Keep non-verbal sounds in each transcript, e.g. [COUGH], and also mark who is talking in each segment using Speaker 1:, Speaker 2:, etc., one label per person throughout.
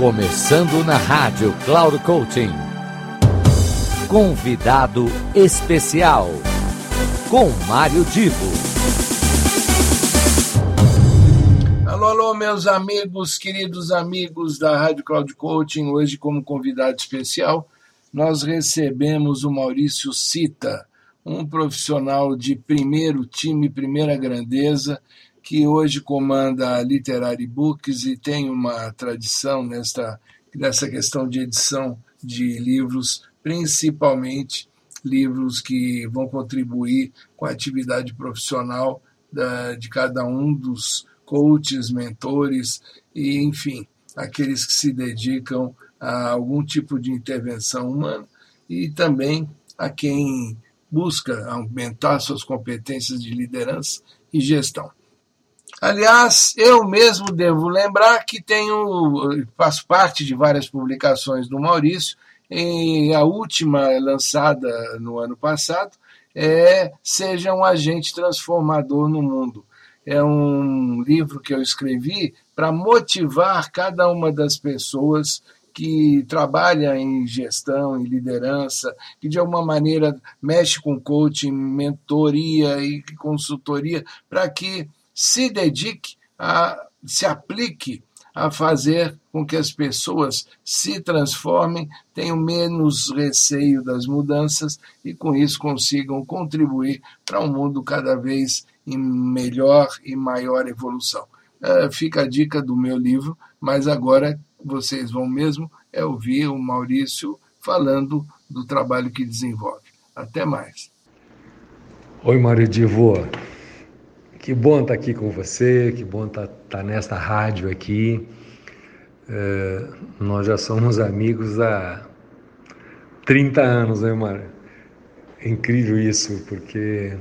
Speaker 1: Começando na rádio Cloud Coaching. Convidado especial com Mário Divo.
Speaker 2: Alô, alô, meus amigos, queridos amigos da Rádio Cloud Coaching. Hoje, como convidado especial, nós recebemos o Maurício Cita, um profissional de primeiro time, primeira grandeza, que hoje comanda a Literary Books e tem uma tradição nesta, nessa questão de edição de livros, principalmente livros que vão contribuir com a atividade profissional da, de cada um dos coaches, mentores e, enfim, aqueles que se dedicam a algum tipo de intervenção humana e também a quem busca aumentar suas competências de liderança e gestão. Aliás, eu mesmo devo lembrar que tenho, faço parte de várias publicações do Maurício, e a última lançada no ano passado é Seja um Agente Transformador no Mundo. É um livro que eu escrevi para motivar cada uma das pessoas que trabalha em gestão, em liderança, que de alguma maneira mexe com coaching, mentoria e consultoria, para que se dedique a se aplique a fazer com que as pessoas se transformem, tenham menos receio das mudanças e com isso consigam contribuir para um mundo cada vez em melhor e maior evolução. fica a dica do meu livro, mas agora vocês vão mesmo é ouvir o Maurício falando do trabalho que desenvolve. Até mais.
Speaker 3: Oi, Mário Divo. Que bom estar aqui com você, que bom estar, estar nesta rádio aqui. É, nós já somos amigos há 30 anos, né, Mário? É incrível isso, porque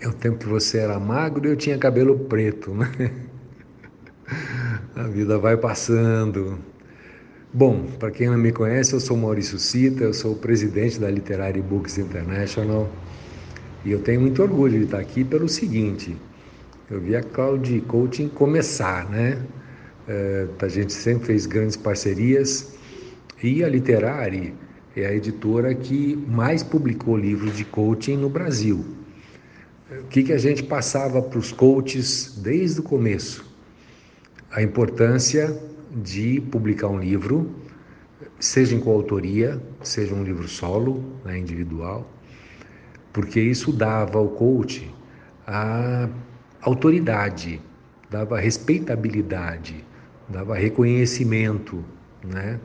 Speaker 3: é o tempo que você era magro e eu tinha cabelo preto, né? [LAUGHS] A vida vai passando. Bom, para quem não me conhece, eu sou Maurício Cita, eu sou o presidente da Literary Books International. E eu tenho muito orgulho de estar aqui pelo seguinte: eu vi a Cloud Coaching começar, né? É, a gente sempre fez grandes parcerias e a Literari é a editora que mais publicou livros de coaching no Brasil. O que, que a gente passava para os coaches desde o começo? A importância de publicar um livro, seja em coautoria, seja um livro solo, né, individual, porque isso dava ao coach a autoridade, dava respeitabilidade, dava reconhecimento, né?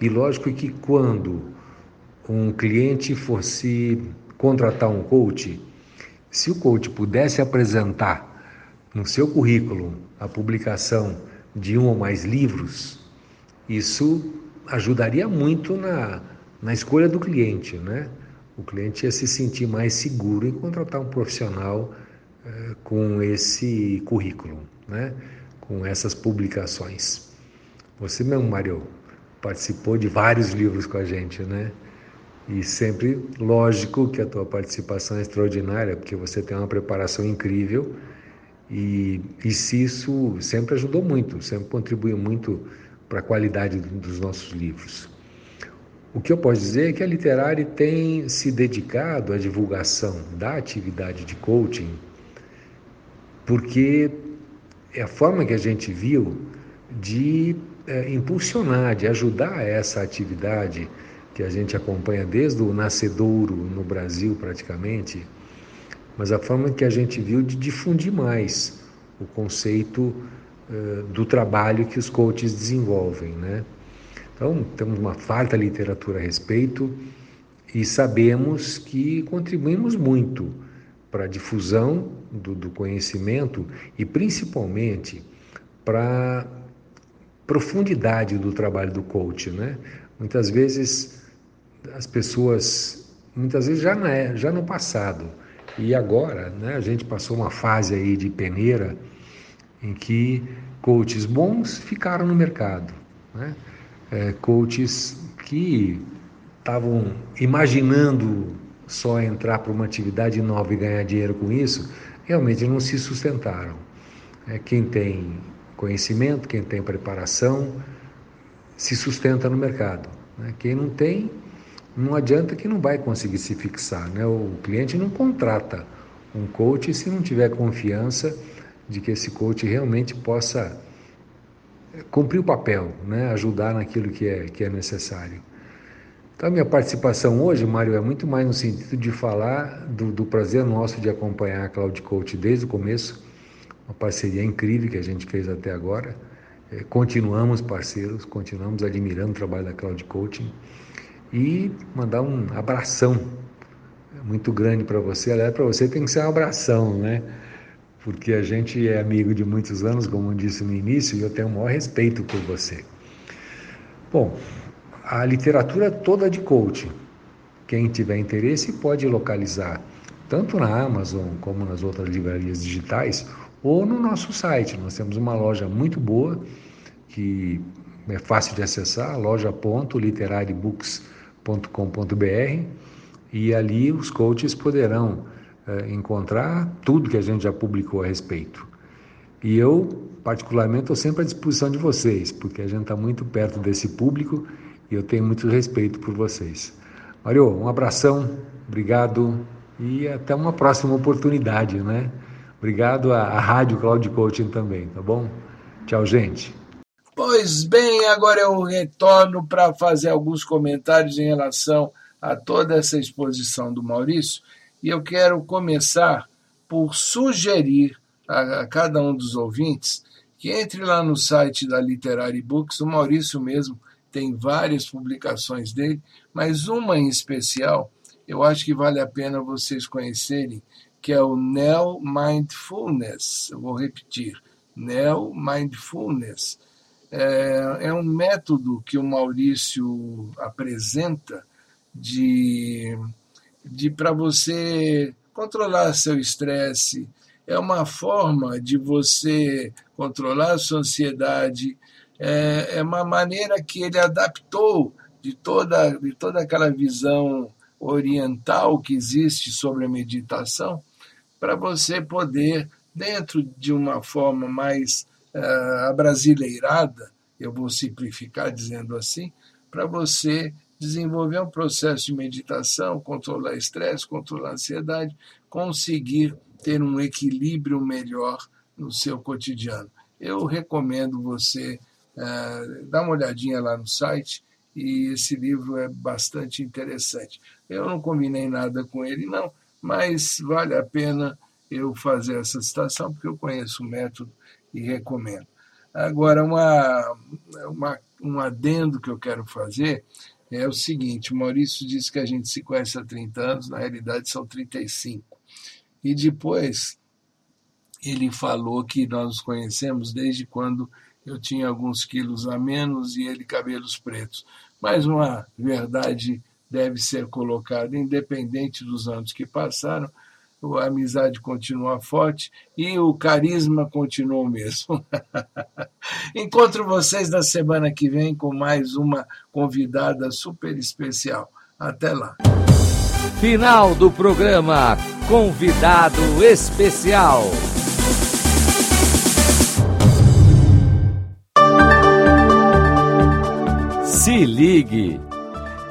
Speaker 3: E lógico que quando um cliente fosse contratar um coach, se o coach pudesse apresentar no seu currículo a publicação de um ou mais livros, isso ajudaria muito na, na escolha do cliente, né? O cliente ia se sentir mais seguro em contratar um profissional eh, com esse currículo, né? com essas publicações. Você mesmo, Mário, participou de vários livros com a gente, né? E sempre, lógico que a tua participação é extraordinária, porque você tem uma preparação incrível e, e se isso sempre ajudou muito, sempre contribuiu muito para a qualidade dos nossos livros. O que eu posso dizer é que a Literari tem se dedicado à divulgação da atividade de coaching, porque é a forma que a gente viu de é, impulsionar, de ajudar essa atividade que a gente acompanha desde o nascedouro no Brasil praticamente, mas a forma que a gente viu de difundir mais o conceito uh, do trabalho que os coaches desenvolvem, né? Então, temos uma farta literatura a respeito e sabemos que contribuímos muito para a difusão do, do conhecimento e principalmente para a profundidade do trabalho do coach, né? Muitas vezes as pessoas, muitas vezes já, na, já no passado e agora, né? A gente passou uma fase aí de peneira em que coaches bons ficaram no mercado, né? É, coaches que estavam imaginando só entrar para uma atividade nova e ganhar dinheiro com isso, realmente não se sustentaram. É, quem tem conhecimento, quem tem preparação, se sustenta no mercado. Né? Quem não tem, não adianta que não vai conseguir se fixar. Né? O cliente não contrata um coach se não tiver confiança de que esse coach realmente possa cumprir o papel, né? ajudar naquilo que é, que é necessário. Então, a minha participação hoje, Mário, é muito mais no sentido de falar do, do prazer nosso de acompanhar a Cloud Coach desde o começo, uma parceria incrível que a gente fez até agora. É, continuamos parceiros, continuamos admirando o trabalho da Cloud Coaching e mandar um abração muito grande para você. Aliás, para você tem que ser um abração, né? Porque a gente é amigo de muitos anos, como eu disse no início, e eu tenho o maior respeito por você. Bom, a literatura toda de coaching. Quem tiver interesse pode localizar tanto na Amazon como nas outras livrarias digitais ou no nosso site. Nós temos uma loja muito boa que é fácil de acessar, loja.literarybooks.com.br e ali os coaches poderão é, encontrar tudo que a gente já publicou a respeito. E eu, particularmente, estou sempre à disposição de vocês, porque a gente está muito perto desse público e eu tenho muito respeito por vocês. Mário, um abração, obrigado e até uma próxima oportunidade, né? Obrigado à, à Rádio Cloud Coaching também, tá bom? Tchau, gente.
Speaker 2: Pois bem, agora eu retorno para fazer alguns comentários em relação a toda essa exposição do Maurício e eu quero começar por sugerir a, a cada um dos ouvintes que entre lá no site da Literary Books, o Maurício mesmo tem várias publicações dele, mas uma em especial eu acho que vale a pena vocês conhecerem, que é o Neo Mindfulness. Eu vou repetir, Neo Mindfulness. É, é um método que o Maurício apresenta de, de para você controlar seu estresse. É uma forma de você controlar a sua ansiedade, é, é uma maneira que ele adaptou de toda, de toda aquela visão oriental que existe sobre a meditação, para você poder, dentro de uma forma mais uh, abrasileirada, eu vou simplificar dizendo assim, para você desenvolver um processo de meditação, controlar estresse, controlar ansiedade, conseguir ter um equilíbrio melhor no seu cotidiano. Eu recomendo você Uh, dá uma olhadinha lá no site e esse livro é bastante interessante. Eu não combinei nada com ele, não, mas vale a pena eu fazer essa citação, porque eu conheço o método e recomendo. Agora, uma, uma, um adendo que eu quero fazer é o seguinte: o Maurício disse que a gente se conhece há 30 anos, na realidade são 35. E depois ele falou que nós nos conhecemos desde quando eu tinha alguns quilos a menos e ele cabelos pretos. Mas uma verdade deve ser colocada, independente dos anos que passaram, a amizade continua forte e o carisma continua o mesmo. [LAUGHS] Encontro vocês na semana que vem com mais uma convidada super especial. Até lá.
Speaker 1: Final do programa Convidado Especial. Se ligue!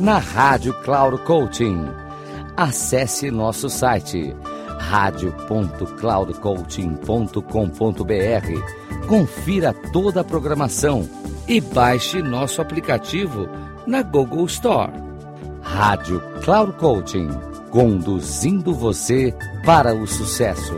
Speaker 1: na Rádio Cloud Coaching. Acesse nosso site radio.cloudcoaching.com.br. Confira toda a programação e baixe nosso aplicativo na Google Store. Rádio Cloud Coaching, conduzindo você para o sucesso.